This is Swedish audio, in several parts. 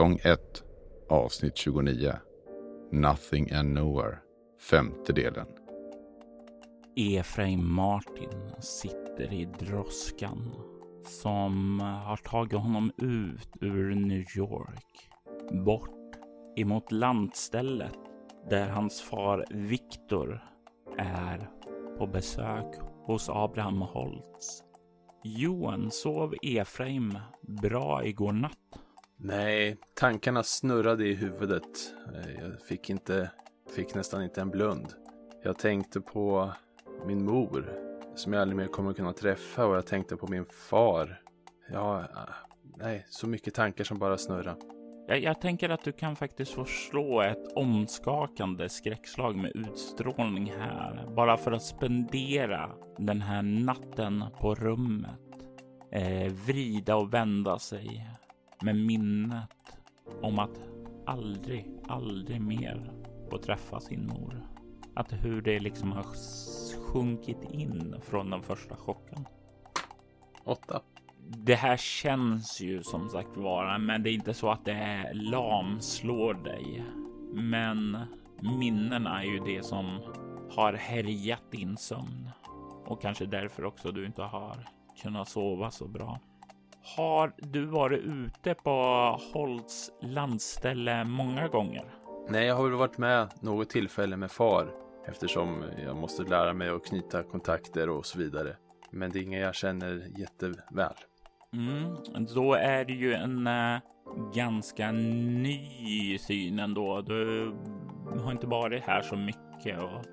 Säsong 1, avsnitt 29. Nothing and Nowhere, femte delen. Efraim Martin sitter i droskan som har tagit honom ut ur New York, bort emot landstället där hans far Viktor är på besök hos Abraham Holtz. Johan sov Efraim bra igår natt? Nej, tankarna snurrade i huvudet. Eh, jag fick inte, fick nästan inte en blund. Jag tänkte på min mor, som jag aldrig mer kommer kunna träffa och jag tänkte på min far. Ja, eh, nej, så mycket tankar som bara snurrar. Jag, jag tänker att du kan faktiskt få slå ett omskakande skräckslag med utstrålning här, bara för att spendera den här natten på rummet. Eh, vrida och vända sig med minnet om att aldrig, aldrig mer få träffa sin mor. Att hur det liksom har sjunkit in från den första chocken. Åtta. Det här känns ju som sagt vara, men det är inte så att det lamslår dig. Men minnena är ju det som har härjat din sömn och kanske därför också du inte har kunnat sova så bra. Har du varit ute på Holts landställe många gånger? Nej, jag har väl varit med något tillfälle med far eftersom jag måste lära mig att knyta kontakter och så vidare. Men det är inga jag känner jätteväl. Mm, då är det ju en äh, ganska ny syn ändå. Du har inte varit här så mycket och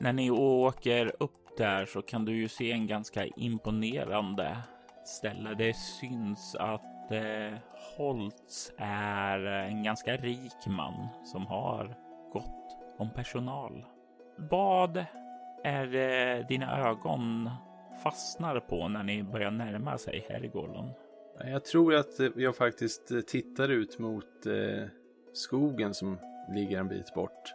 när ni åker upp där så kan du ju se en ganska imponerande ställe. Det syns att eh, Holtz är eh, en ganska rik man som har gott om personal. Vad är det dina ögon fastnar på när ni börjar närma sig herrgården? Jag tror att eh, jag faktiskt tittar ut mot eh, skogen som ligger en bit bort.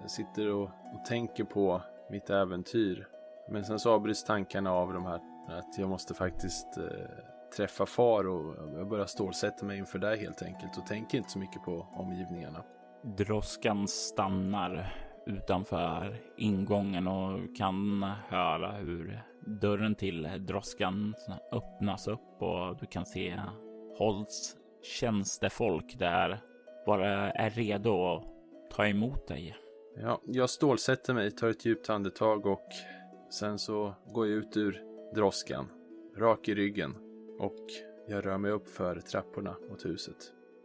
Jag sitter och, och tänker på mitt äventyr. Men sen så avbryts tankarna av de här att jag måste faktiskt eh, träffa far och jag börjar stålsätta mig inför det helt enkelt och tänker inte så mycket på omgivningarna. Droskan stannar utanför ingången och kan höra hur dörren till droskan öppnas upp och du kan se Holts tjänstefolk där bara är redo att ta emot dig. Ja, jag stålsätter mig, tar ett djupt andetag och sen så går jag ut ur droskan, rak i ryggen och jag rör mig upp för trapporna mot huset.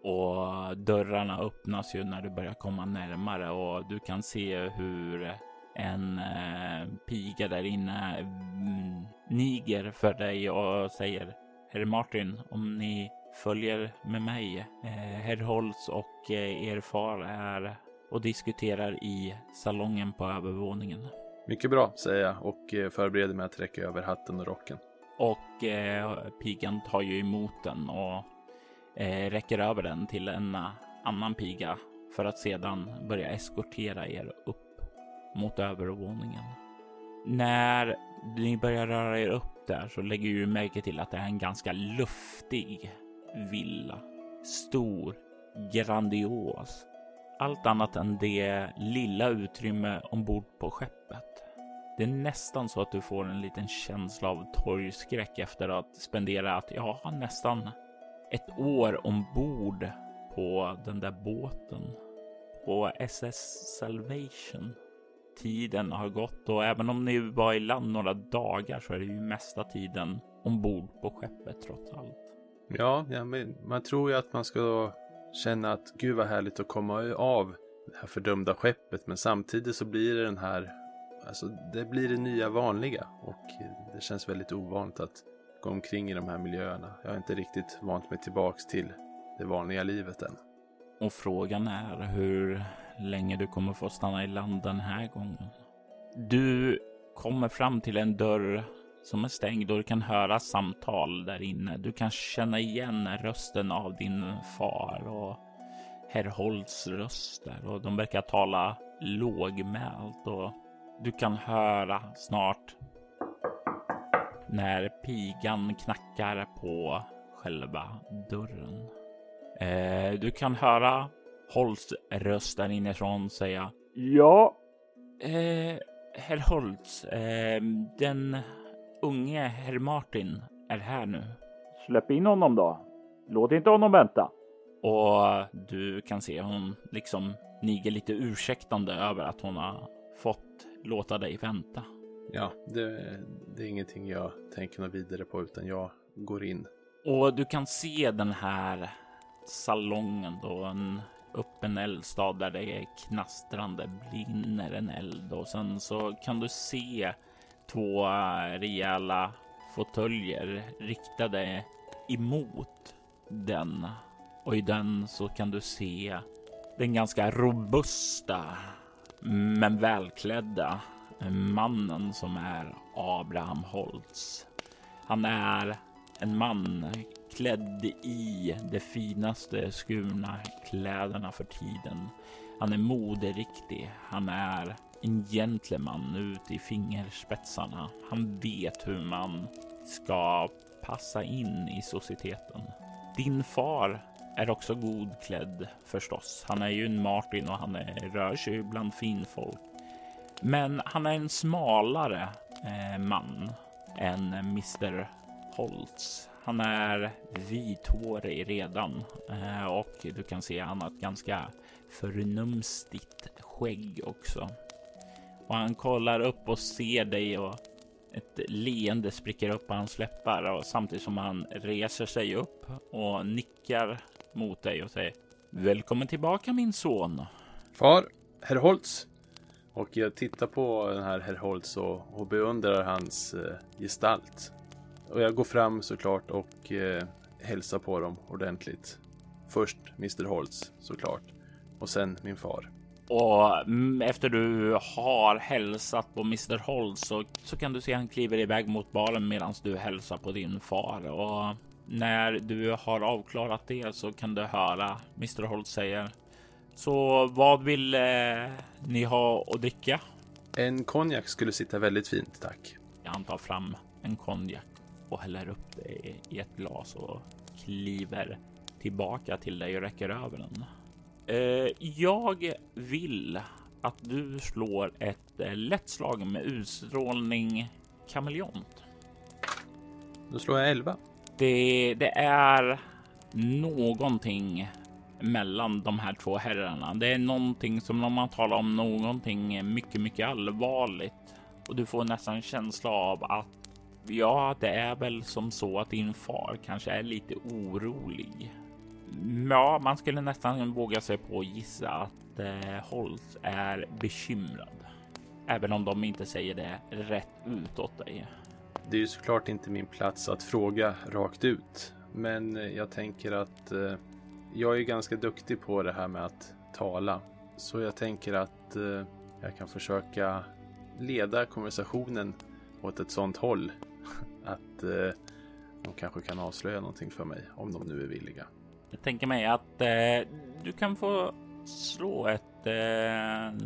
Och dörrarna öppnas ju när du börjar komma närmare och du kan se hur en eh, piga där inne mm, niger för dig och säger Herr Martin, om ni följer med mig. Eh, Herr Holtz och eh, er far är och diskuterar i salongen på övervåningen. Mycket bra, säger jag och eh, förbereder mig att räcka över hatten och rocken. Och eh, pigan tar ju emot den och eh, räcker över den till en eh, annan piga för att sedan börja eskortera er upp mot övervåningen. När ni börjar röra er upp där så lägger ju märke till att det är en ganska luftig villa. Stor, grandios. Allt annat än det lilla utrymme ombord på skeppet. Det är nästan så att du får en liten känsla av torgskräck efter att spendera att ja, nästan ett år ombord på den där båten på SS Salvation. Tiden har gått och även om ni var i land några dagar så är det ju mesta tiden ombord på skeppet trots allt. Ja, ja men man tror ju att man ska känna att gud vad härligt att komma av det här fördömda skeppet. Men samtidigt så blir det den här, alltså det blir det nya vanliga. Och det känns väldigt ovant att gå omkring i de här miljöerna. Jag har inte riktigt vant mig tillbaks till det vanliga livet än. Och frågan är hur länge du kommer få stanna i land den här gången. Du kommer fram till en dörr som är stängd och du kan höra samtal där inne. Du kan känna igen rösten av din far och herr Holts röster och de verkar tala lågmält och du kan höra snart när pigan knackar på själva dörren. Eh, du kan höra Holts röst där inifrån säga Ja. Eh, herr Holtz, eh, den unge herr Martin är här nu. Släpp in honom då. Låt inte honom vänta. Och du kan se hon liksom niger lite ursäktande över att hon har fått låta dig vänta. Ja, det, det är ingenting jag tänker något vidare på utan jag går in. Och du kan se den här salongen då en öppen eldstad där det är knastrande brinner en eld och sen så kan du se två eh, rejäla fåtöljer riktade emot den och i den så kan du se den ganska robusta men välklädda mannen som är Abraham Holtz. Han är en man klädd i de finaste skurna kläderna för tiden. Han är moderiktig. Han är en gentleman ut i fingerspetsarna. Han vet hur man ska passa in i societeten. Din far är också godklädd förstås. Han är ju en Martin och han är, rör sig bland finfolk. Men han är en smalare eh, man än Mr Holtz. Han är vithårig redan eh, och du kan se han har ett ganska förnumstigt skägg också. Och han kollar upp och ser dig och ett leende spricker upp på hans läppar och samtidigt som han reser sig upp och nickar mot dig och säger Välkommen tillbaka min son. Far, herr Holtz. Och jag tittar på den här herr Holtz och, och beundrar hans eh, gestalt. Och jag går fram såklart och eh, hälsar på dem ordentligt. Först Mr Holtz såklart. Och sen min far. Och mm, efter du har hälsat på Mr Holtz så, så kan du se han kliver iväg mot baren medan du hälsar på din far. Och när du har avklarat det så kan du höra Mr Holtz säger så vad vill eh, ni ha att dricka? En konjak skulle sitta väldigt fint, tack. Han tar fram en konjak och häller upp det i ett glas och kliver tillbaka till dig och räcker över den. Eh, jag vill att du slår ett eh, lätt slag med utstrålning kameleont. Då slår jag 11. Det, det är någonting mellan de här två herrarna. Det är någonting som om man talar om någonting mycket, mycket allvarligt och du får nästan en känsla av att ja, det är väl som så att din far kanske är lite orolig. Ja, man skulle nästan våga sig på att gissa att eh, Holtz är bekymrad. Även om de inte säger det rätt ut åt dig. Det är ju såklart inte min plats att fråga rakt ut. Men eh, jag tänker att eh, jag är ganska duktig på det här med att tala. Så jag tänker att eh, jag kan försöka leda konversationen åt ett sånt håll att eh, de kanske kan avslöja någonting för mig om de nu är villiga. Jag tänker mig att eh, du kan få slå ett. Eh,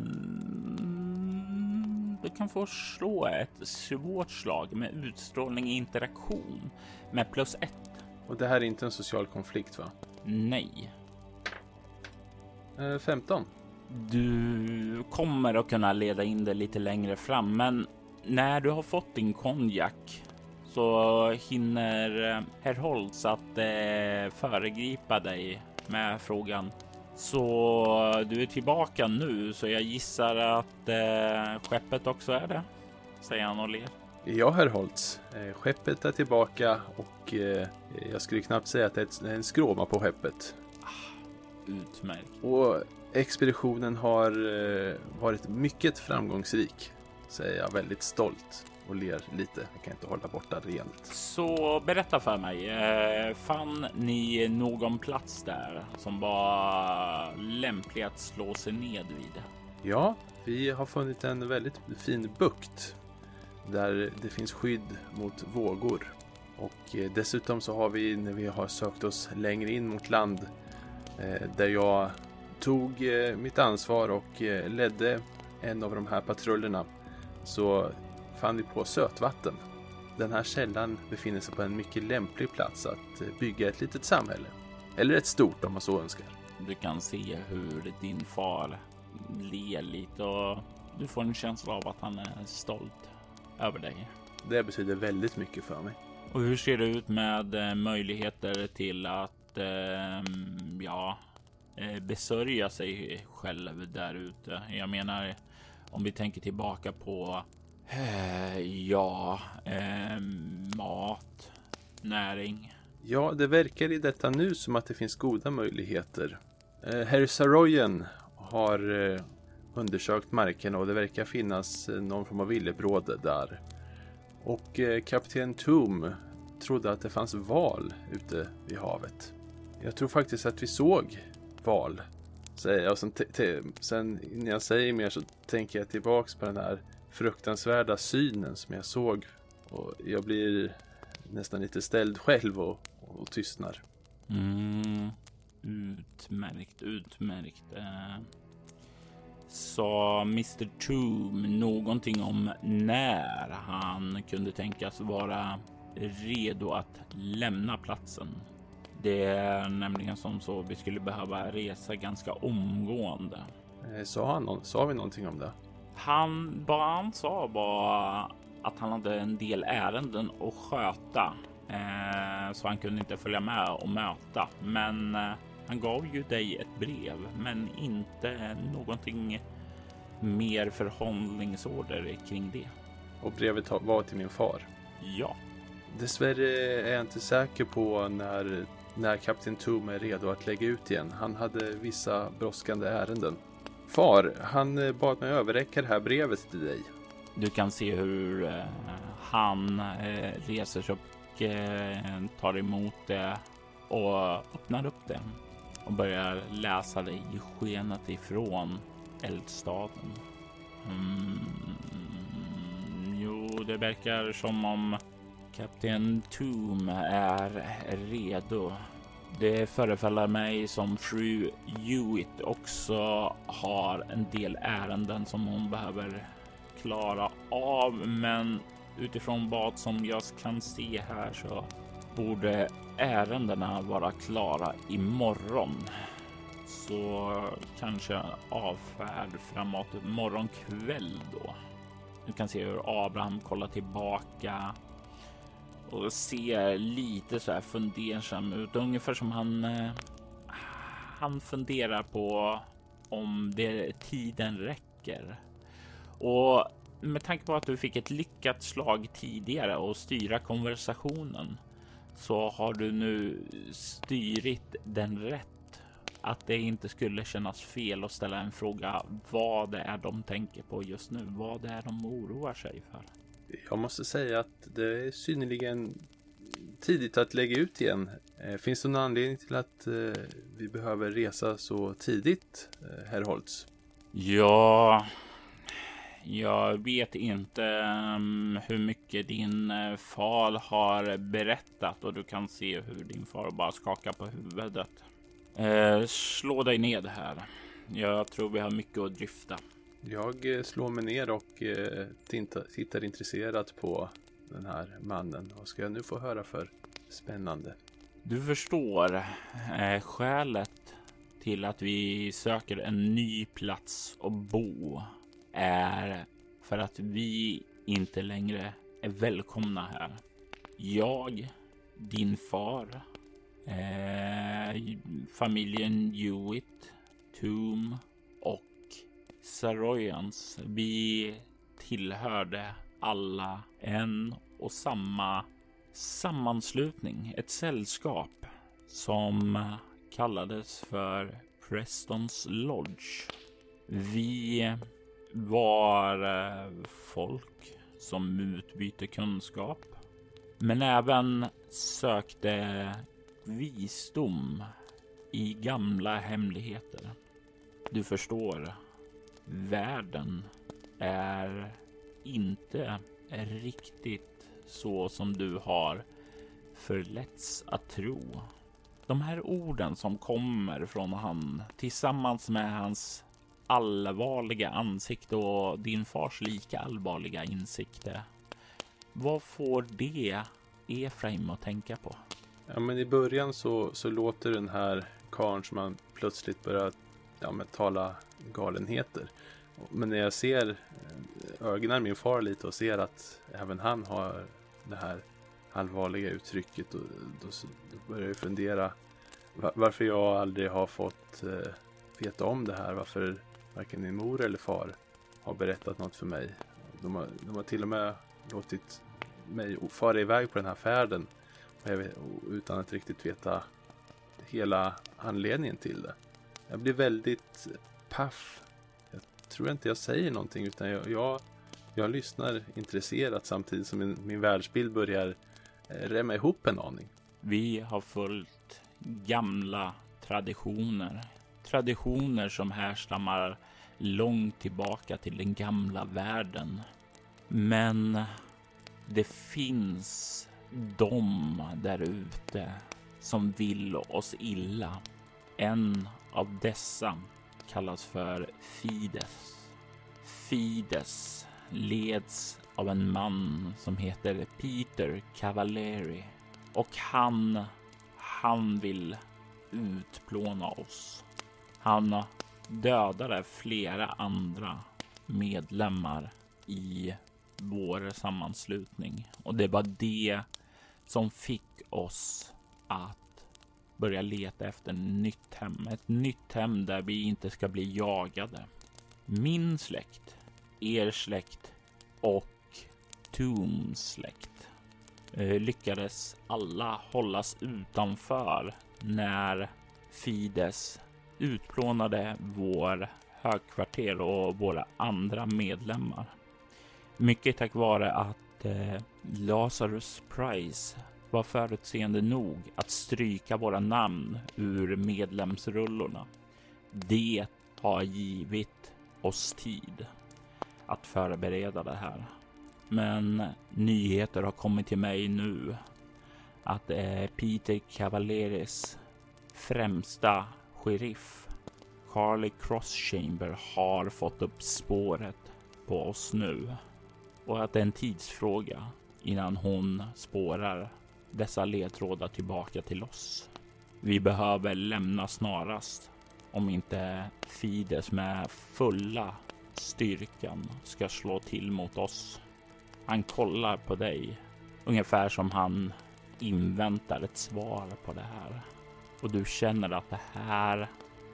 du kan få slå ett svårt slag med utstrålning i interaktion med plus ett. Och det här är inte en social konflikt va? Nej. Eh, 15. Du kommer att kunna leda in det lite längre fram, men när du har fått din konjak så hinner eh, herr Holtz att eh, föregripa dig med frågan. Så du är tillbaka nu, så jag gissar att eh, skeppet också är det, säger han och ler. Ja, herr Holtz. Eh, skeppet är tillbaka och eh, jag skulle knappt säga att det är en skråma på skeppet. Utmärkt. Och expeditionen har eh, varit mycket framgångsrik, säger jag väldigt stolt och ler lite. Jag kan inte hålla borta rent. Så berätta för mig, eh, fann ni någon plats där som var lämplig att slå sig ned vid? Ja, vi har funnit en väldigt fin bukt där det finns skydd mot vågor. Och eh, dessutom så har vi när vi har sökt oss längre in mot land eh, där jag tog mitt ansvar och ledde en av de här patrullerna så fann vi på sötvatten. Den här källan befinner sig på en mycket lämplig plats att bygga ett litet samhälle. Eller ett stort om man så önskar. Du kan se hur din far ler lite och du får en känsla av att han är stolt över dig. Det betyder väldigt mycket för mig. Och hur ser det ut med eh, möjligheter till att eh, ja, eh, besörja sig själv där ute? Jag menar, om vi tänker tillbaka på eh, Eh, ja, eh, mat, näring. Ja, det verkar i detta nu som att det finns goda möjligheter. Eh, Herr Saroyen har eh, undersökt markerna och det verkar finnas eh, någon form av villebråd där. Och eh, kapten Toom trodde att det fanns val ute vid havet. Jag tror faktiskt att vi såg val. Säger jag. Sen, sen när jag säger mer så tänker jag tillbaks på den här fruktansvärda synen som jag såg. Och jag blir nästan lite ställd själv och, och tystnar. Mm. Utmärkt, utmärkt. Eh, sa Mr Toom någonting om när han kunde tänkas vara redo att lämna platsen. Det är nämligen som så vi skulle behöva resa ganska omgående. Eh, sa, han, sa vi någonting om det? Han, vad han sa var att han hade en del ärenden att sköta. Eh, så han kunde inte följa med och möta. Men eh, han gav ju dig ett brev, men inte någonting mer förhållningsorder kring det. Och brevet var till min far? Ja. Dessvärre är jag inte säker på när, när kapten Tom är redo att lägga ut igen. Han hade vissa brådskande ärenden. Far, han eh, bad mig överräcka det här brevet till dig. Du kan se hur eh, han eh, reser sig och eh, tar emot det och öppnar upp det och börjar läsa det i skenet ifrån eldstaden. Mm, jo, det verkar som om kapten Toom är redo. Det förefaller mig som fru Hewitt också har en del ärenden som hon behöver klara av, men utifrån vad som jag kan se här så borde ärendena vara klara imorgon. Så kanske avfärd framåt morgon kväll då. Du kan se hur Abraham kollar tillbaka och ser lite så här fundersam ut, ungefär som han. Eh, han funderar på om det tiden räcker och med tanke på att du fick ett lyckat slag tidigare och styra konversationen så har du nu styrit den rätt. Att det inte skulle kännas fel att ställa en fråga vad det är de tänker på just nu. Vad det är de oroar sig för. Jag måste säga att det är synnerligen tidigt att lägga ut igen. Eh, finns det någon anledning till att eh, vi behöver resa så tidigt, eh, herr Holtz? Ja, jag vet inte ehm, hur mycket din far har berättat och du kan se hur din far bara skakar på huvudet. Slå dig ned här. Jag tror vi har mycket att dryfta. Jag eh, slår mig ner och eh, tittar, intresserat på den här mannen. Vad ska jag nu få höra för spännande? Du förstår eh, skälet till att vi söker en ny plats att bo är för att vi inte längre är välkomna här. Jag, din far, eh, familjen Hewitt, Toom Saroyans. Vi tillhörde alla en och samma sammanslutning, ett sällskap som kallades för Prestons Lodge. Vi var eh, folk som utbytte kunskap, men även sökte visdom i gamla hemligheter. Du förstår, världen är inte riktigt så som du har förletts att tro. De här orden som kommer från han tillsammans med hans allvarliga ansikte och din fars lika allvarliga insikter. Vad får det Efraim att tänka på? Ja, men i början så, så låter den här karn som man plötsligt börjar ja, men, tala galenheter. Men när jag ser eh, ögonen min far lite och ser att även han har det här allvarliga uttrycket och då, då börjar jag fundera varför jag aldrig har fått eh, veta om det här. Varför varken min mor eller far har berättat något för mig. De har, de har till och med låtit mig fara iväg på den här färden utan att riktigt veta hela anledningen till det. Jag blir väldigt paff. Jag tror inte jag säger någonting utan jag, jag, jag lyssnar intresserat samtidigt som min, min världsbild börjar remma rämma ihop en aning. Vi har följt gamla traditioner. Traditioner som härstammar långt tillbaka till den gamla världen. Men det finns de där ute som vill oss illa. En av dessa kallas för Fides. Fides leds av en man som heter Peter Cavalieri och han, han vill utplåna oss. Han dödade flera andra medlemmar i vår sammanslutning och det var det som fick oss att börja leta efter ett nytt hem. Ett nytt hem där vi inte ska bli jagade. Min släkt, er släkt och Tooms släkt eh, lyckades alla hållas utanför när Fides utplånade vår högkvarter och våra andra medlemmar. Mycket tack vare att eh, Lazarus Price var förutseende nog att stryka våra namn ur medlemsrullorna. Det har givit oss tid att förbereda det här. Men nyheter har kommit till mig nu att eh, Peter Cavalleris främsta sheriff Carly Crosschamber har fått upp spåret på oss nu och att det är en tidsfråga innan hon spårar dessa ledtrådar tillbaka till oss. Vi behöver lämna snarast om inte Fides med fulla styrkan ska slå till mot oss. Han kollar på dig ungefär som han inväntar ett svar på det här och du känner att det här,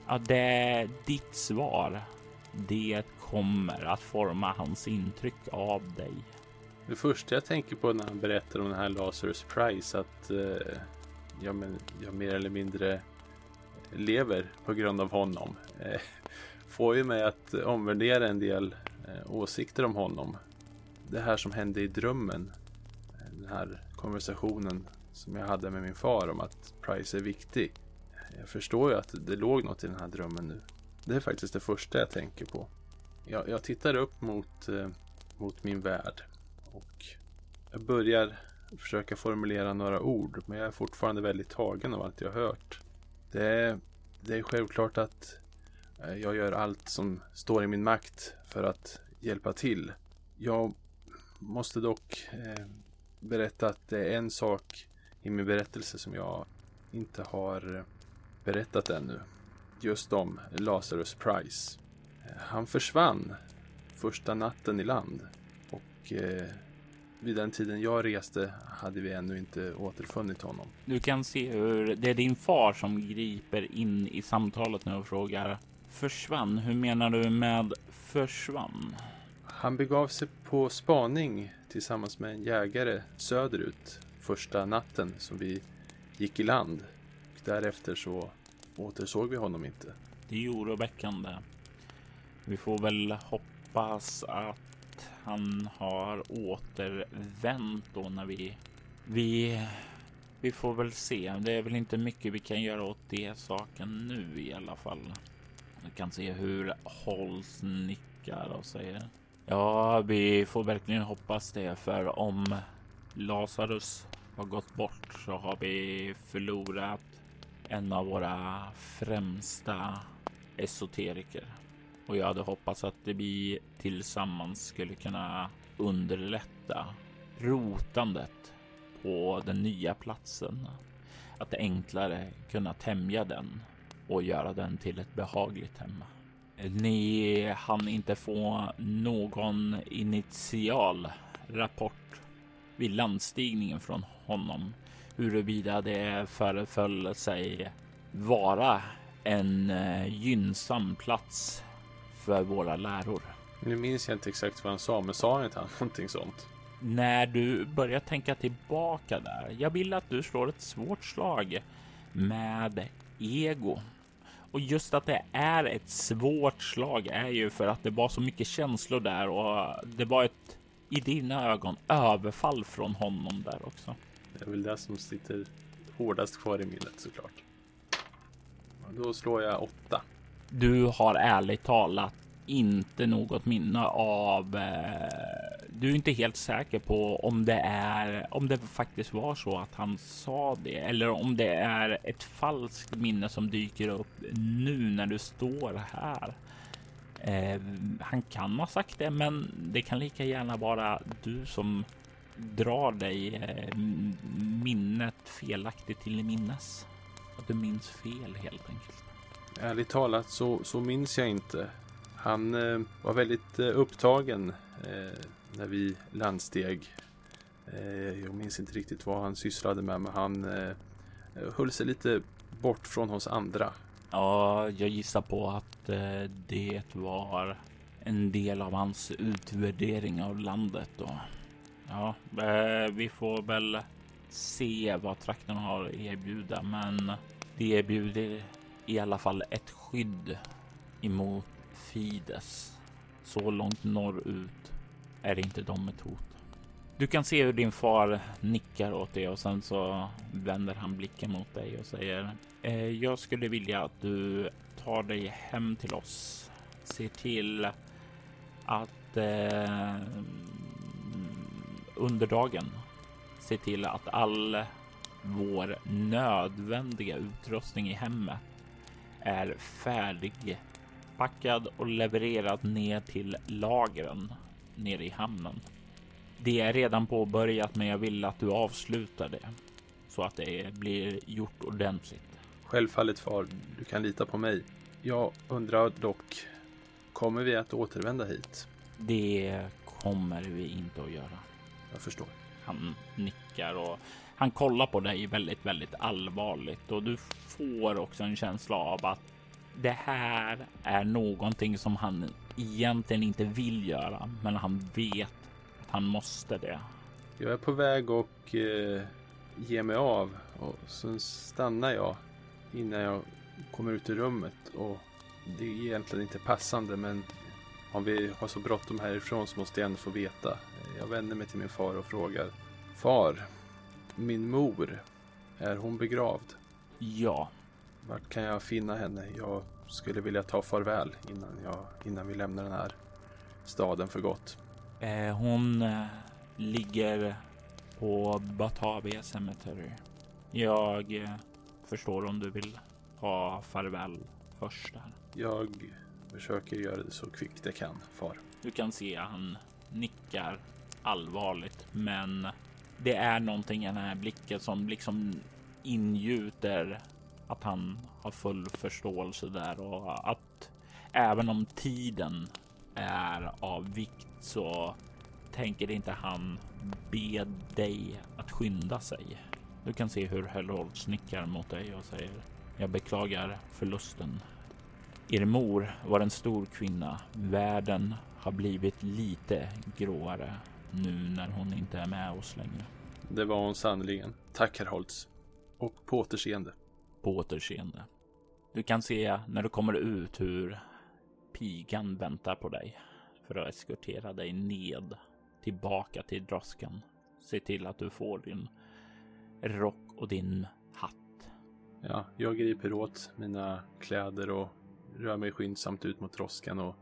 ja, det är ditt svar. Det kommer att forma hans intryck av dig. Det första jag tänker på när han berättar om den här Lazarus Price att eh, ja, men, jag mer eller mindre lever på grund av honom. Eh, får ju mig att omvärdera en del eh, åsikter om honom. Det här som hände i drömmen. Den här konversationen som jag hade med min far om att Price är viktig. Jag förstår ju att det låg något i den här drömmen nu. Det är faktiskt det första jag tänker på. Jag, jag tittar upp mot, eh, mot min värld och jag börjar försöka formulera några ord men jag är fortfarande väldigt tagen av allt jag hört. Det är, det är självklart att eh, jag gör allt som står i min makt för att hjälpa till. Jag måste dock eh, berätta att det är en sak i min berättelse som jag inte har berättat ännu. Just om Lazarus Price. Eh, han försvann första natten i land och eh, vid den tiden jag reste hade vi ännu inte återfunnit honom. Du kan se hur det är din far som griper in i samtalet nu och frågar försvann. Hur menar du med försvann? Han begav sig på spaning tillsammans med en jägare söderut första natten som vi gick i land. Därefter så återsåg vi honom inte. Det är oroväckande. Vi får väl hoppas att han har återvänt då när vi... Vi... Vi får väl se. Det är väl inte mycket vi kan göra åt det saken nu i alla fall. Vi kan se hur Holst nickar och säger Ja, vi får verkligen hoppas det, för om Lazarus har gått bort så har vi förlorat en av våra främsta esoteriker. Och jag hade hoppats att vi tillsammans skulle kunna underlätta rotandet på den nya platsen. Att enklare kunna tämja den och göra den till ett behagligt hem. Ni hann inte få någon initial rapport vid landstigningen från honom huruvida det föreföll sig vara en eh, gynnsam plats för våra läror. Nu minns jag inte exakt vad han sa, men sa inte han någonting sånt? När du börjar tänka tillbaka där. Jag vill att du slår ett svårt slag med ego. Och just att det är ett svårt slag är ju för att det var så mycket känslor där och det var ett i dina ögon överfall från honom där också. Det är väl det som sitter hårdast kvar i minnet såklart. Då slår jag åtta. Du har ärligt talat inte något minne av. Eh, du är inte helt säker på om det är om det faktiskt var så att han sa det eller om det är ett falskt minne som dyker upp nu när du står här. Eh, han kan ha sagt det, men det kan lika gärna vara du som drar dig eh, minnet felaktigt till minnes. Att du minns fel helt enkelt. Ärligt talat så, så minns jag inte. Han eh, var väldigt eh, upptagen eh, när vi landsteg. Eh, jag minns inte riktigt vad han sysslade med, men han eh, höll sig lite bort från oss andra. Ja, jag gissar på att eh, det var en del av hans utvärdering av landet då. Ja, eh, vi får väl se vad trakten har att erbjuda, men det erbjuder i alla fall ett skydd emot Fides. Så långt norrut är inte de ett hot. Du kan se hur din far nickar åt dig och sen så vänder han blicken mot dig och säger eh, Jag skulle vilja att du tar dig hem till oss. Se till att eh, under dagen se till att all vår nödvändiga utrustning i hemmet är färdigpackad och levererad ner till lagren nere i hamnen. Det är redan påbörjat, men jag vill att du avslutar det så att det blir gjort ordentligt. Självfallet far, du kan lita på mig. Jag undrar dock, kommer vi att återvända hit? Det kommer vi inte att göra. Jag förstår. Han nickar och han kollar på dig väldigt, väldigt allvarligt och du får också en känsla av att det här är någonting som han egentligen inte vill göra, men han vet att han måste det. Jag är på väg och eh, ger mig av och sen stannar jag innan jag kommer ut i rummet och det är egentligen inte passande men om vi har så bråttom härifrån så måste jag ändå få veta. Jag vänder mig till min far och frågar Far, min mor, är hon begravd? Ja. Vart kan jag finna henne? Jag skulle vilja ta farväl innan, jag, innan vi lämnar den här staden för gott. Eh, hon eh, ligger på Batavia Cemetery. Jag eh, förstår om du vill ha farväl först där. Jag försöker göra det så kvickt jag kan, far. Du kan se han nickar allvarligt, men det är någonting i den här blicken som liksom ingjuter att han har full förståelse där och att även om tiden är av vikt så tänker inte han be dig att skynda sig. Du kan se hur Herold snickar mot dig och säger jag beklagar förlusten. Er mor var en stor kvinna. Världen har blivit lite gråare nu när hon inte är med oss längre. Det var hon sannerligen. Tack herr Holtz. Och på återseende. På återseende. Du kan se när du kommer ut hur pigan väntar på dig för att eskortera dig ned tillbaka till droskan. Se till att du får din rock och din hatt. Ja, jag griper åt mina kläder och rör mig skyndsamt ut mot droskan och,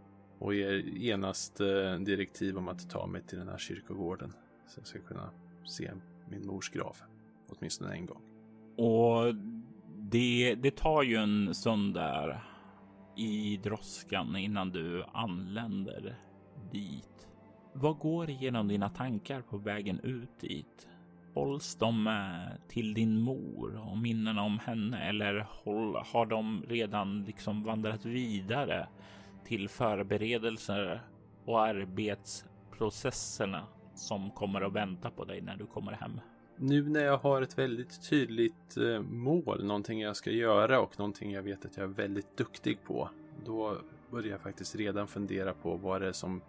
och ger genast eh, direktiv om att ta mig till den här kyrkogården. Så jag ska kunna se min mors grav. Åtminstone en gång. Och det, det tar ju en stund där i droskan innan du anländer dit. Vad går igenom dina tankar på vägen ut dit? Hålls de eh, till din mor och minnen om henne eller har de redan liksom vandrat vidare till förberedelser och arbetsprocesserna som kommer att vänta på dig när du kommer hem? Nu när jag har ett väldigt tydligt eh, mål, någonting jag ska göra och någonting jag vet att jag är väldigt duktig på, då börjar jag faktiskt redan fundera på vad det är som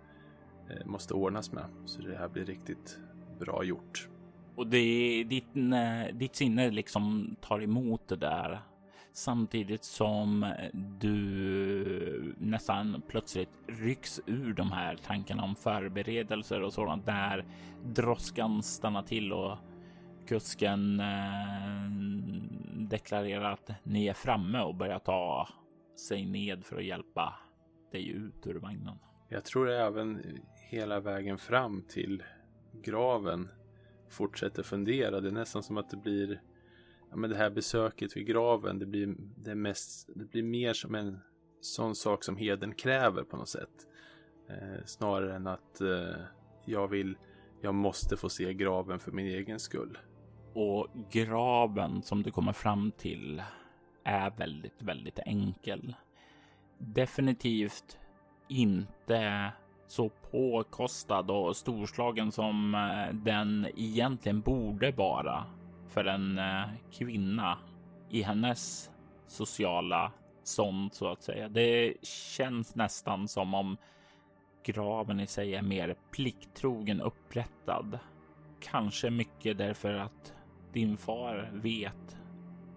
eh, måste ordnas med. Så det här blir riktigt bra gjort. Och det ditt, ditt sinne liksom tar emot det där samtidigt som eh, du eh, nästan plötsligt rycks ur de här tankarna om förberedelser och sådant där droskan stannar till och kusken eh, deklarerar att ni är framme och börjar ta sig ned för att hjälpa dig ut ur vagnen. Jag tror även hela vägen fram till graven fortsätter fundera. Det är nästan som att det blir ja, men det här besöket vid graven. Det blir, det, mest, det blir mer som en sån sak som heden kräver på något sätt. Eh, snarare än att eh, jag vill, jag måste få se graven för min egen skull. Och graven som du kommer fram till är väldigt, väldigt enkel. Definitivt inte så påkostad och storslagen som eh, den egentligen borde vara för en eh, kvinna i hennes sociala sånt så att säga. Det känns nästan som om graven i sig är mer plikttrogen upprättad. Kanske mycket därför att din far vet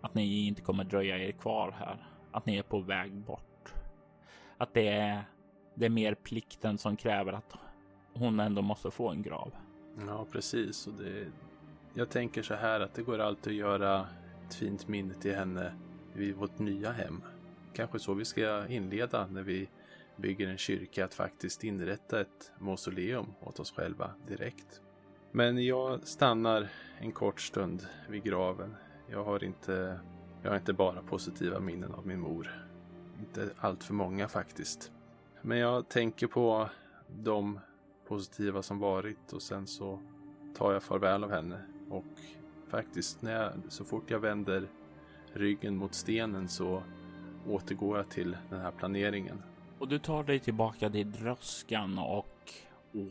att ni inte kommer dröja er kvar här, att ni är på väg bort. Att det är, det är mer plikten som kräver att hon ändå måste få en grav. Ja, precis. Och det, jag tänker så här att det går alltid att göra ett fint minne till henne vid vårt nya hem. Kanske så vi ska inleda när vi bygger en kyrka, att faktiskt inrätta ett mausoleum åt oss själva direkt. Men jag stannar en kort stund vid graven. Jag har inte, jag har inte bara positiva minnen av min mor. Inte allt för många faktiskt. Men jag tänker på de positiva som varit och sen så tar jag farväl av henne. Och faktiskt när jag, så fort jag vänder ryggen mot stenen så återgår jag till den här planeringen. Och du tar dig tillbaka till dröskan och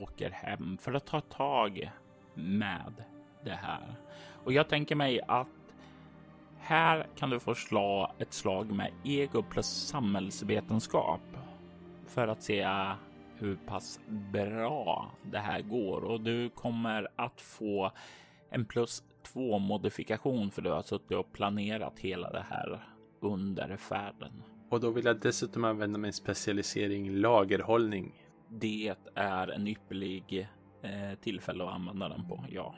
åker hem för att ta tag med det här. Och jag tänker mig att här kan du få slå ett slag med ego plus samhällsvetenskap för att se hur pass bra det här går och du kommer att få en plus två modifikation för du har suttit och planerat hela det här under färden. Och då vill jag dessutom använda min specialisering lagerhållning. Det är en ypperlig eh, tillfälle att använda den på, ja.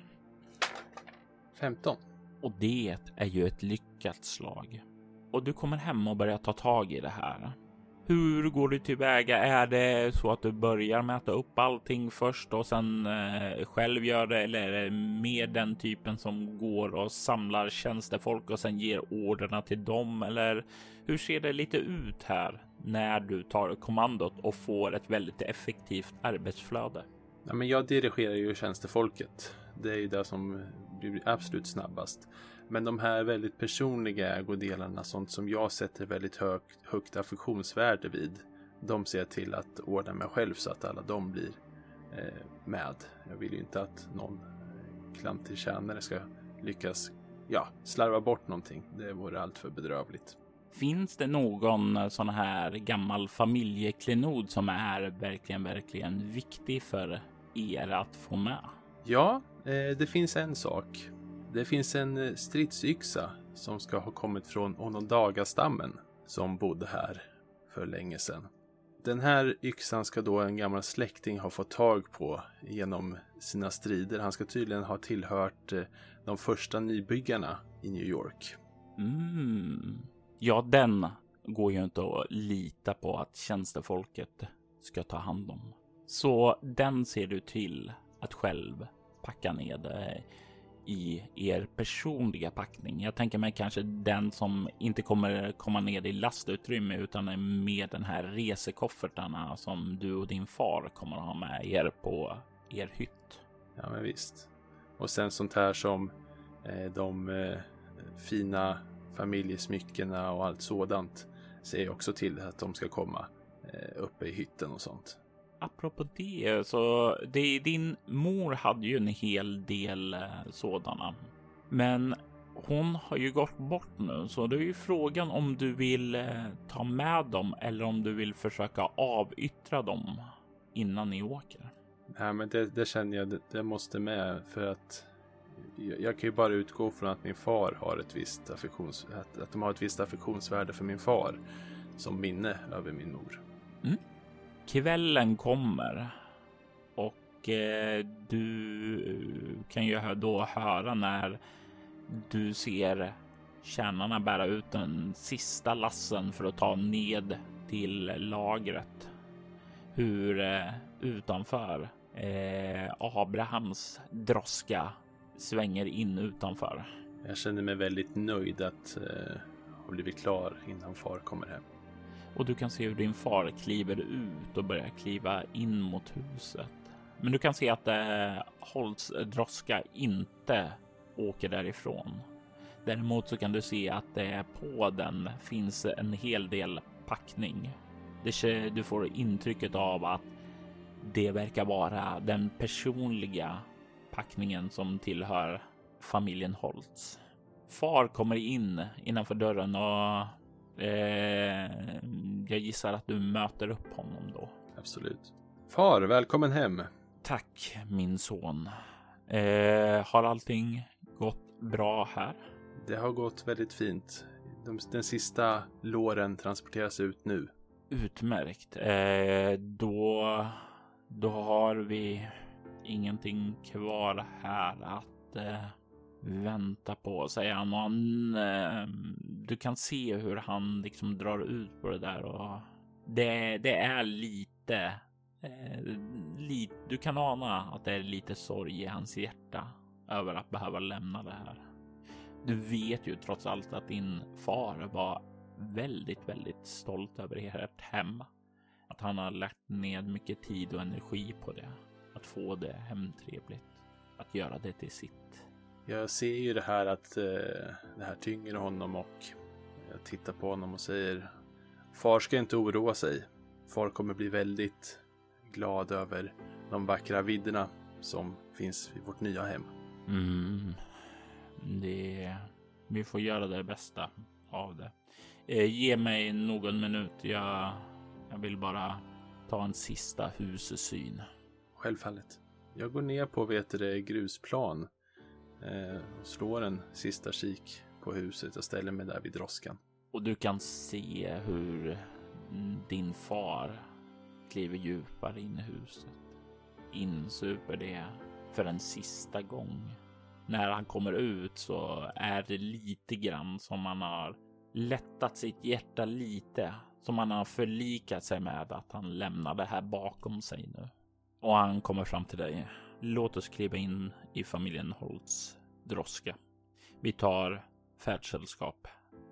15. Och det är ju ett lyckat slag. Och du kommer hem och börjar ta tag i det här. Hur går du tillväga? Är det så att du börjar mäta upp allting först och sen eh, själv gör det? Eller är det mer den typen som går och samlar tjänstefolk och sen ger orderna till dem? Eller hur ser det lite ut här när du tar kommandot och får ett väldigt effektivt arbetsflöde? Ja, men jag dirigerar ju tjänstefolket. Det är ju det som blir absolut snabbast. Men de här väldigt personliga ägodelarna, sånt som jag sätter väldigt högt, högt affektionsvärde vid, de ser jag till att ordna mig själv så att alla de blir eh, med. Jag vill ju inte att någon klantig tjänare ska lyckas ja, slarva bort någonting. Det vore alltför bedrövligt. Finns det någon sån här gammal familjeklenod som är verkligen, verkligen viktig för er att få med? Ja, eh, det finns en sak. Det finns en eh, stridsyxa som ska ha kommit från Onondaga-stammen som bodde här för länge sedan. Den här yxan ska då en gammal släkting ha fått tag på genom sina strider. Han ska tydligen ha tillhört eh, de första nybyggarna i New York. Mm. Ja, den går ju inte att lita på att tjänstefolket ska ta hand om. Så den ser du till att själv packa ned eh, i er personliga packning. Jag tänker mig kanske den som inte kommer komma ner i lastutrymme utan är med den här resekoffertarna som du och din far kommer att ha med er på er hytt. Ja, men visst. Och sen sånt här som eh, de eh, fina familjesmyckena och allt sådant ser jag också till att de ska komma eh, uppe i hytten och sånt. Apropå det, så det, din mor hade ju en hel del eh, sådana. Men hon har ju gått bort nu, så det är ju frågan om du vill eh, ta med dem eller om du vill försöka avyttra dem innan ni åker. Nej, men det, det känner jag, det, det, måste med för att jag, jag, kan ju bara utgå från att min far har ett visst affektions, att, att de har ett visst affektionsvärde för min far som minne över min mor. Mm. Kvällen kommer och eh, du eh, kan ju då höra när du ser tjänarna bära ut den sista lassen för att ta ned till lagret. Hur eh, utanför eh, Abrahams droska svänger in utanför. Jag känner mig väldigt nöjd att eh, ha blivit klar innan far kommer hem och du kan se hur din far kliver ut och börjar kliva in mot huset. Men du kan se att eh, Holts droska inte åker därifrån. Däremot så kan du se att det på den finns en hel del packning. Det, du får intrycket av att det verkar vara den personliga packningen som tillhör familjen Holtz. Far kommer in innanför dörren och Eh, jag gissar att du möter upp honom då. Absolut. Far, välkommen hem. Tack min son. Eh, har allting gått bra här? Det har gått väldigt fint. De, den sista låren transporteras ut nu. Utmärkt. Eh, då, då har vi ingenting kvar här att eh, vänta på, säger han. Och han eh, du kan se hur han liksom drar ut på det där och det, det är lite, eh, lite, du kan ana att det är lite sorg i hans hjärta över att behöva lämna det här. Du vet ju trots allt att din far var väldigt, väldigt stolt över ert hem. Att han har lagt ned mycket tid och energi på det. Att få det hemtrevligt. Att göra det till sitt. Jag ser ju det här att eh, det här tynger honom och jag tittar på honom och säger Far ska inte oroa sig. Far kommer bli väldigt glad över de vackra vidderna som finns i vårt nya hem. Mm. Det... Vi får göra det bästa av det. Eh, ge mig någon minut. Jag, jag vill bara ta en sista hussyn. Självfallet. Jag går ner på vet det, grusplan eh, och slår en sista kik på huset. Jag ställer mig där vid droskan. Och du kan se hur din far kliver djupare in i huset. Insuper det för en sista gång. När han kommer ut så är det lite grann som han har lättat sitt hjärta lite. Som han har förlikat sig med att han lämnar det här bakom sig nu. Och han kommer fram till dig. Låt oss kliva in i familjen Holts droska. Vi tar färdsällskap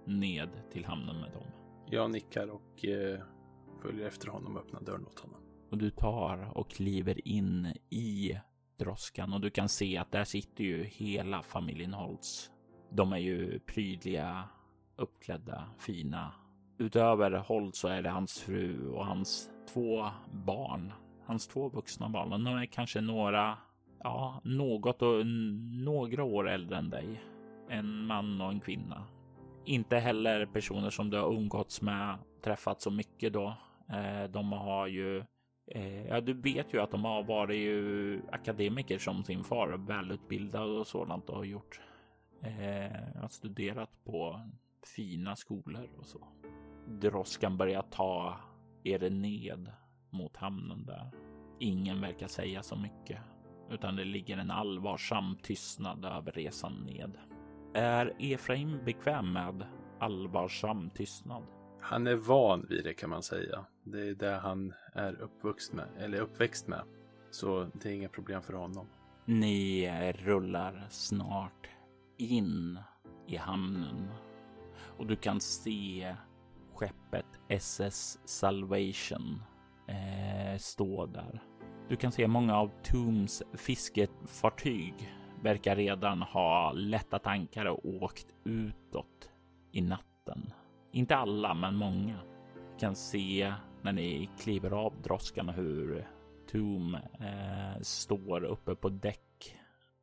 ned till hamnen med dem. Jag nickar och eh, följer efter honom och öppnar dörren åt honom. Och du tar och kliver in i droskan och du kan se att där sitter ju hela familjen Holtz. De är ju prydliga, uppklädda, fina. Utöver Holtz så är det hans fru och hans två barn. Hans två vuxna barn. De är kanske några, ja, något och några år äldre än dig. En man och en kvinna inte heller personer som du har umgåtts med, träffat så mycket då. Eh, de har ju eh, Ja, du vet ju att de har varit ju akademiker som sin far, välutbildad och sådant och har gjort. Eh, har studerat på fina skolor och så. droskan börjar ta er ned mot hamnen där. Ingen verkar säga så mycket, utan det ligger en allvarsam tystnad över resan ned. Är Efraim bekväm med allvarsam tystnad? Han är van vid det kan man säga. Det är det han är uppvuxen med, eller uppväxt med. Så det är inga problem för honom. Ni rullar snart in i hamnen och du kan se skeppet SS Salvation eh, stå där. Du kan se många av Tooms fiskefartyg verkar redan ha lätta tankar och åkt utåt i natten. Inte alla, men många. Kan se när ni kliver av droskan hur Toom eh, står uppe på däck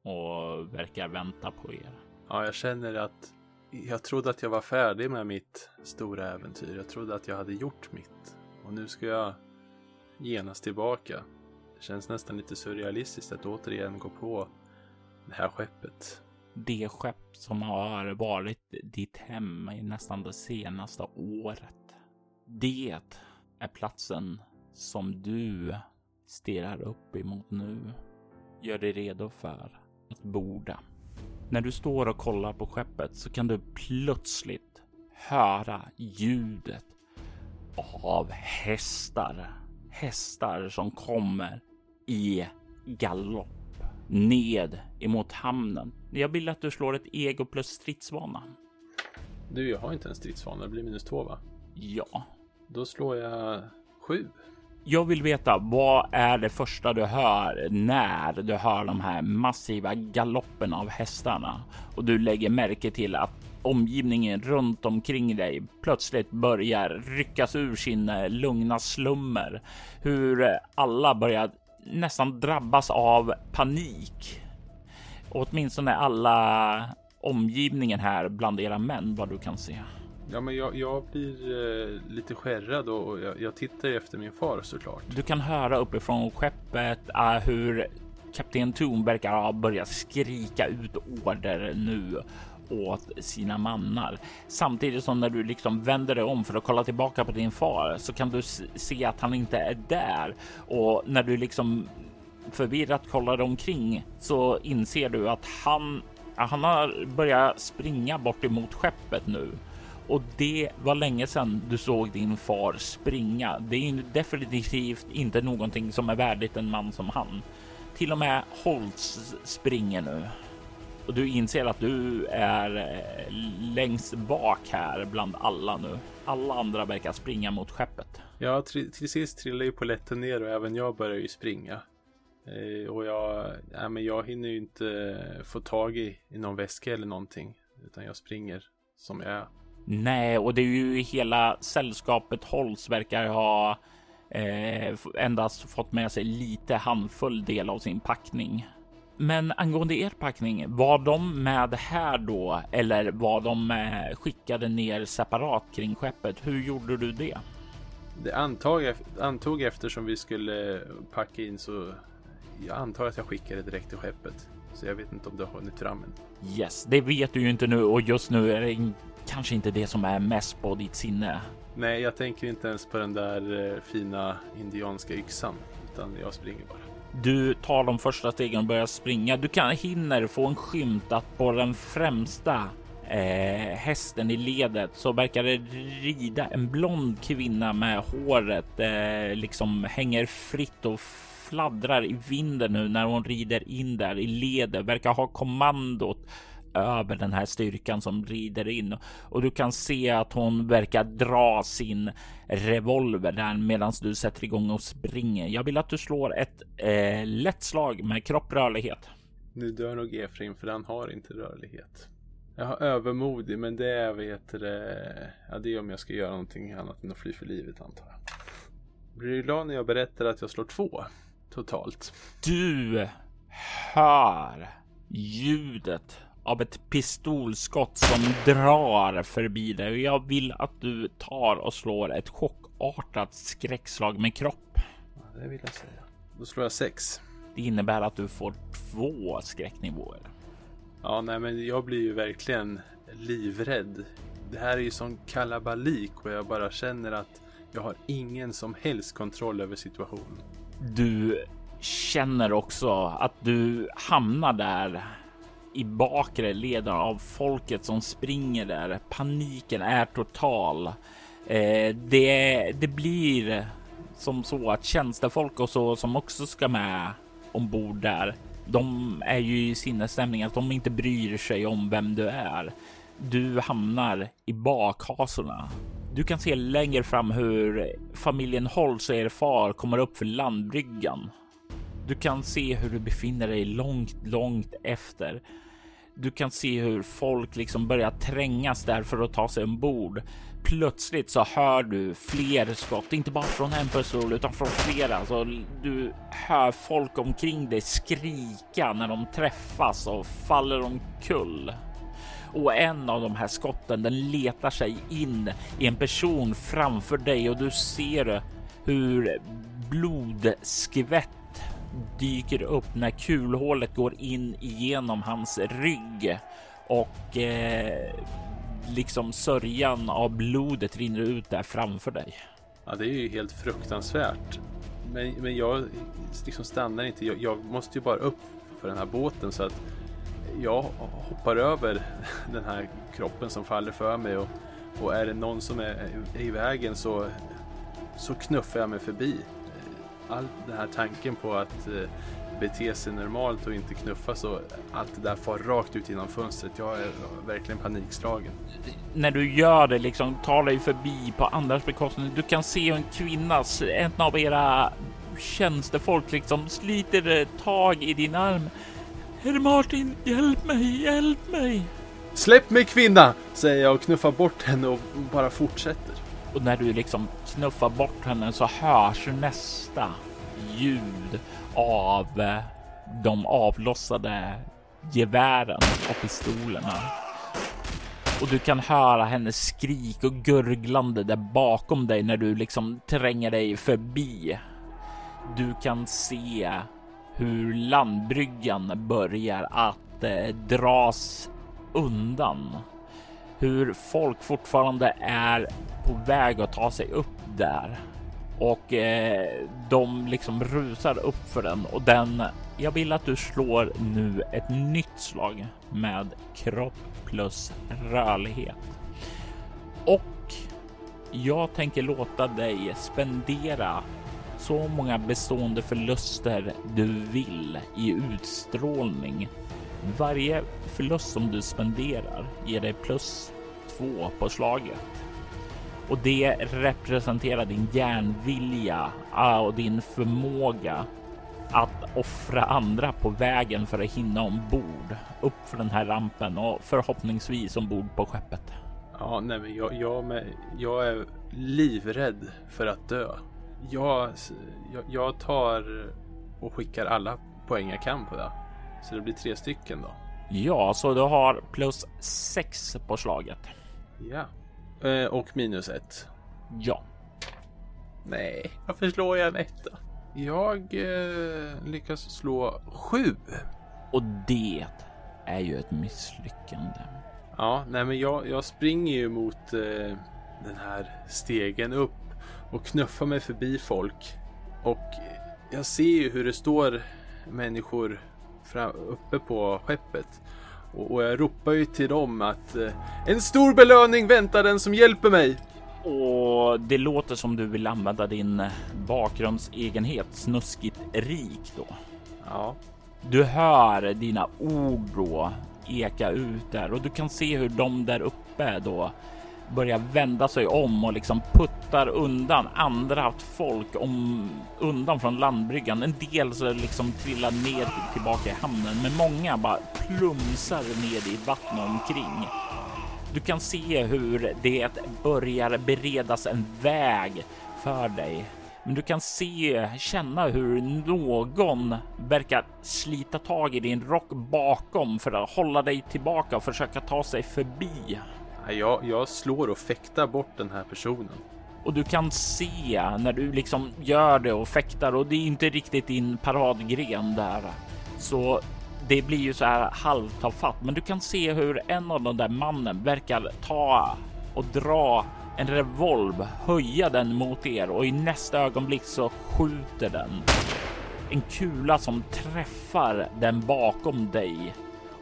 och verkar vänta på er. Ja, jag känner att jag trodde att jag var färdig med mitt stora äventyr. Jag trodde att jag hade gjort mitt. Och nu ska jag genast tillbaka. Det känns nästan lite surrealistiskt att återigen gå på det här skeppet. Det skepp som har varit ditt hem i nästan det senaste året. Det är platsen som du stirrar upp emot nu. Gör dig redo för att borda. När du står och kollar på skeppet så kan du plötsligt höra ljudet av hästar. Hästar som kommer i galopp ned emot hamnen. Jag vill att du slår ett ego plus stridsvana. Du, jag har inte en stridsvana. Det blir minus två va? Ja. Då slår jag sju. Jag vill veta vad är det första du hör när du hör de här massiva galoppen av hästarna och du lägger märke till att omgivningen runt omkring dig plötsligt börjar ryckas ur sin lugna slummer. Hur alla börjar nästan drabbas av panik. Och åtminstone alla omgivningen här bland era män vad du kan se. Ja, men jag, jag blir eh, lite skärrad och jag, jag tittar efter min far såklart. Du kan höra uppifrån skeppet uh, hur kapten Toon verkar ha börjat skrika ut order nu åt sina mannar. Samtidigt som när du liksom vänder dig om för att kolla tillbaka på din far så kan du se att han inte är där. Och när du liksom förvirrat kollar omkring så inser du att han, han har börjat springa bort emot skeppet nu. Och det var länge sedan du såg din far springa. Det är definitivt inte någonting som är värdigt en man som han. Till och med Holtz springer nu och du inser att du är eh, längst bak här bland alla nu. Alla andra verkar springa mot skeppet. Ja, till, till sist trillar ju poletten ner och även jag börjar ju springa. Eh, och jag, nej, men jag hinner ju inte få tag i, i någon väska eller någonting. Utan jag springer som jag är. Nej, och det är ju hela sällskapet Holz verkar ha eh, endast fått med sig lite handfull del av sin packning. Men angående er packning, var de med här då eller var de eh, skickade ner separat kring skeppet? Hur gjorde du det? Det antag, antog eftersom vi skulle packa in så jag antar att jag skickade direkt till skeppet. Så jag vet inte om det har hunnit fram än. Yes, det vet du ju inte nu och just nu är det kanske inte det som är mest på ditt sinne. Nej, jag tänker inte ens på den där eh, fina indianska yxan utan jag springer bara. Du tar de första stegen och börjar springa. Du kan hinner få en skymt att på den främsta eh, hästen i ledet så verkar det rida en blond kvinna med håret eh, liksom hänger fritt och fladdrar i vinden nu när hon rider in där i ledet. Verkar ha kommandot över den här styrkan som rider in och du kan se att hon verkar dra sin revolver där medan du sätter igång och springer. Jag vill att du slår ett eh, lätt slag med kropprörlighet. Nu dör nog Efraim för han har inte rörlighet. Jag har övermodig men det är vet det, ja, det är om jag ska göra någonting annat än att fly för livet antar jag. Blir du glad när jag berättar att jag slår två totalt? Du hör ljudet av ett pistolskott som drar förbi dig och jag vill att du tar och slår ett chockartat skräckslag med kropp. Ja, det vill jag säga. Då slår jag sex. Det innebär att du får två skräcknivåer. Ja, nej, men jag blir ju verkligen livrädd Det här är ju sån kalabalik och jag bara känner att jag har ingen som helst kontroll över situationen. Du känner också att du hamnar där i bakre leden av folket som springer där. Paniken är total. Eh, det, det blir som så att tjänstefolk och så som också ska med ombord där. De är ju i sinnesstämning att de inte bryr sig om vem du är. Du hamnar i bakhasorna. Du kan se längre fram hur familjen Holtz och er far kommer upp för landbryggan. Du kan se hur du befinner dig långt, långt efter. Du kan se hur folk liksom börjar trängas där för att ta sig ombord. Plötsligt så hör du fler skott, inte bara från en person utan från flera. Så du hör folk omkring dig skrika när de träffas och faller omkull. Och en av de här skotten, den letar sig in i en person framför dig och du ser hur blodskvätt dyker upp när kulhålet går in igenom hans rygg och eh, liksom sörjan av blodet rinner ut där framför dig. Ja, det är ju helt fruktansvärt. Men, men jag liksom stannar inte. Jag, jag måste ju bara upp för den här båten så att jag hoppar över den här kroppen som faller för mig och, och är det någon som är, är i vägen så, så knuffar jag mig förbi. All den här tanken på att eh, bete sig normalt och inte knuffa så allt det där far rakt ut genom fönstret. Jag är verkligen panikslagen. När du gör det liksom tar dig förbi på andras bekostnad. Du kan se en kvinnas, en av era tjänstefolk liksom sliter tag i din arm. Herr Martin, hjälp mig, hjälp mig! Släpp mig kvinna! Säger jag och knuffar bort henne och bara fortsätter. Och när du liksom knuffar bort henne så hörs nästa ljud av eh, de avlossade gevären och pistolerna. Och du kan höra hennes skrik och gurglande där bakom dig när du liksom tränger dig förbi. Du kan se hur landbryggan börjar att eh, dras undan. Hur folk fortfarande är på väg att ta sig upp där och eh, de liksom rusar upp för den och den. Jag vill att du slår nu ett nytt slag med kropp plus rörlighet. Och jag tänker låta dig spendera så många bestående förluster du vill i utstrålning. Varje förlust som du spenderar ger dig plus två på slaget och det representerar din järnvilja ah, och din förmåga att offra andra på vägen för att hinna ombord upp för den här rampen och förhoppningsvis ombord på skeppet. Ja, nej, men jag, jag, jag är livrädd för att dö. Jag, jag, jag tar och skickar alla poäng jag kan på det. Så det blir tre stycken då. Ja, så du har plus sex på slaget. Ja. Eh, och minus ett. Ja. Nej, varför slår jag en etta? Jag eh, lyckas slå sju. Och det är ju ett misslyckande. Ja, nej men jag, jag springer ju mot eh, den här stegen upp och knuffar mig förbi folk. Och jag ser ju hur det står människor fram, uppe på skeppet. Och, jag ropar ju till dem att eh, en stor belöning väntar den som hjälper mig. Och det låter som du vill använda din bakgrundsegenhet snuskigt rik då. Ja. Du hör dina ord då eka ut där och du kan se hur de där uppe då börjar vända sig om och liksom puttar undan andra folk om, undan från landbryggan. En del så liksom trillar ner tillbaka i hamnen, men många bara plumsar ner i vattnet omkring. Du kan se hur det börjar beredas en väg för dig. Men du kan se, känna hur någon verkar slita tag i din rock bakom för att hålla dig tillbaka och försöka ta sig förbi. Jag, jag slår och fäktar bort den här personen. Och du kan se när du liksom gör det och fäktar och det är inte riktigt din paradgren där. Så det blir ju så här halvtafatt, men du kan se hur en av de där mannen verkar ta och dra en revolv, höja den mot er och i nästa ögonblick så skjuter den. En kula som träffar den bakom dig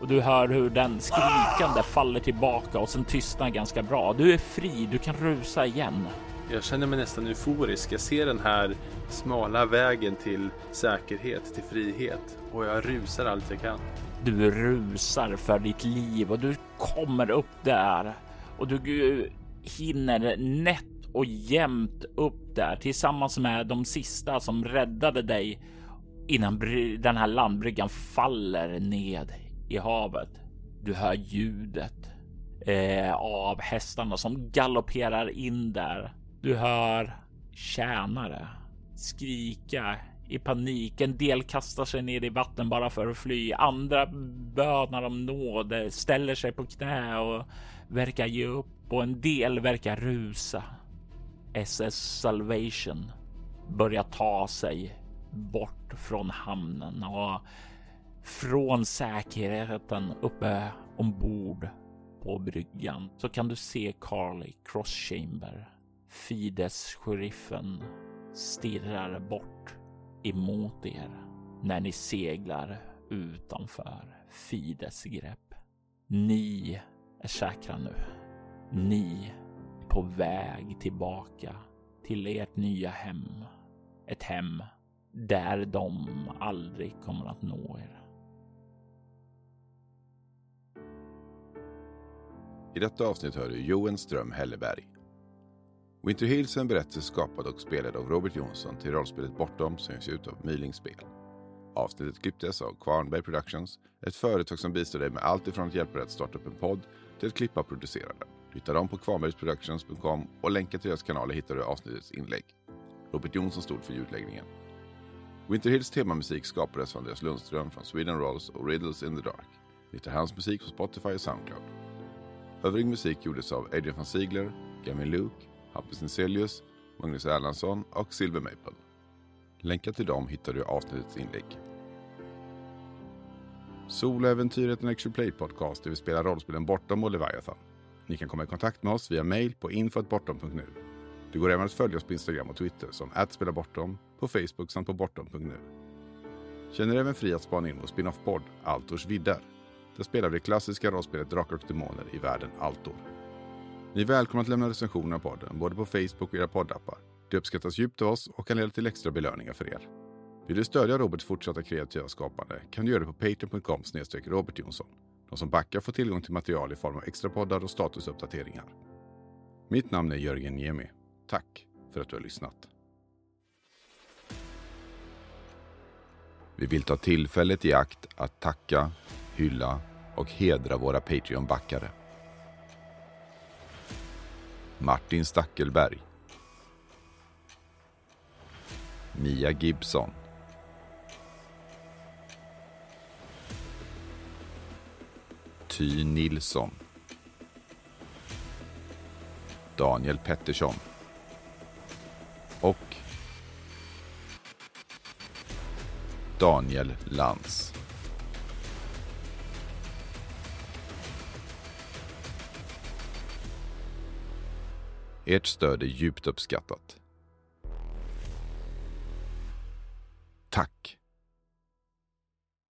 och du hör hur den skrikande faller tillbaka och sen tystnar ganska bra. Du är fri, du kan rusa igen. Jag känner mig nästan euforisk. Jag ser den här smala vägen till säkerhet, till frihet och jag rusar allt jag kan. Du rusar för ditt liv och du kommer upp där och du hinner nätt och jämnt upp där tillsammans med de sista som räddade dig innan den här landbryggan faller ned i havet. Du hör ljudet eh, av hästarna som galopperar in där. Du hör tjänare skrika i panik. En del kastar sig ner i vatten bara för att fly. Andra bönar om nåd, eh, ställer sig på knä och verkar ge upp och en del verkar rusa. SS Salvation börjar ta sig bort från hamnen och från säkerheten uppe ombord på bryggan så kan du se Carly Crosschamber. Fides-sheriffen stirrar bort emot er när ni seglar utanför Fides grepp. Ni är säkra nu. Ni är på väg tillbaka till ert nya hem. Ett hem där de aldrig kommer att nå er. I detta avsnitt hör du Johan Ström Helleberg. Winter Hills är en berättelse skapad och spelad av Robert Jonsson till rollspelet Bortom som ges ut av Myling Spel. Avsnittet klipptes av Kvarnberg Productions, ett företag som bistår dig med allt ifrån att hjälpa dig att starta upp en podd till att klippa och producera den. Du hittar dem på kvarnbergsproductions.com och länkar till deras kanaler hittar du i avsnittets inlägg. Robert Jonsson stod för ljudläggningen. Winter Hills temamusik skapades av Andreas Lundström från Sweden Rolls och Riddles in the Dark. Du hittar hans musik på Spotify och Soundcloud. Övrig musik gjordes av Adrian van Ziegler, Gavin Luke, Hampus Nincelius, Magnus Erlandsson och Silver Maple. Länkar till dem hittar du i avsnittets inlägg. Soloäventyret är en Action Play podcast där vi spelar rollspelen Bortom och Leviathan. Ni kan komma i kontakt med oss via mail på info.bortom.nu. Det går även att följa oss på Instagram och Twitter som @spelabortom, på Facebook samt på bortom.nu. Känner även fri att spana in vår spin-off-podd Altors vidder. Där spelar vi det klassiska rollspelet Drakar och Demoner i världen Altor. Ni är välkomna att lämna recensioner av podden, både på Facebook och era poddappar. Det uppskattas djupt av oss och kan leda till extra belöningar för er. Vill du stödja Roberts fortsatta kreativa skapande kan du göra det på patreon.com Robert Jonsson. De som backar får tillgång till material i form av extra poddar och statusuppdateringar. Mitt namn är Jörgen Niemi. Tack för att du har lyssnat. Vi vill ta tillfället i akt att tacka, hylla och hedra våra Patreon-backare. Martin Stackelberg. Mia Gibson. Ty Nilsson. Daniel Pettersson. Och Daniel Lantz. Ert stöd är djupt uppskattat. Tack!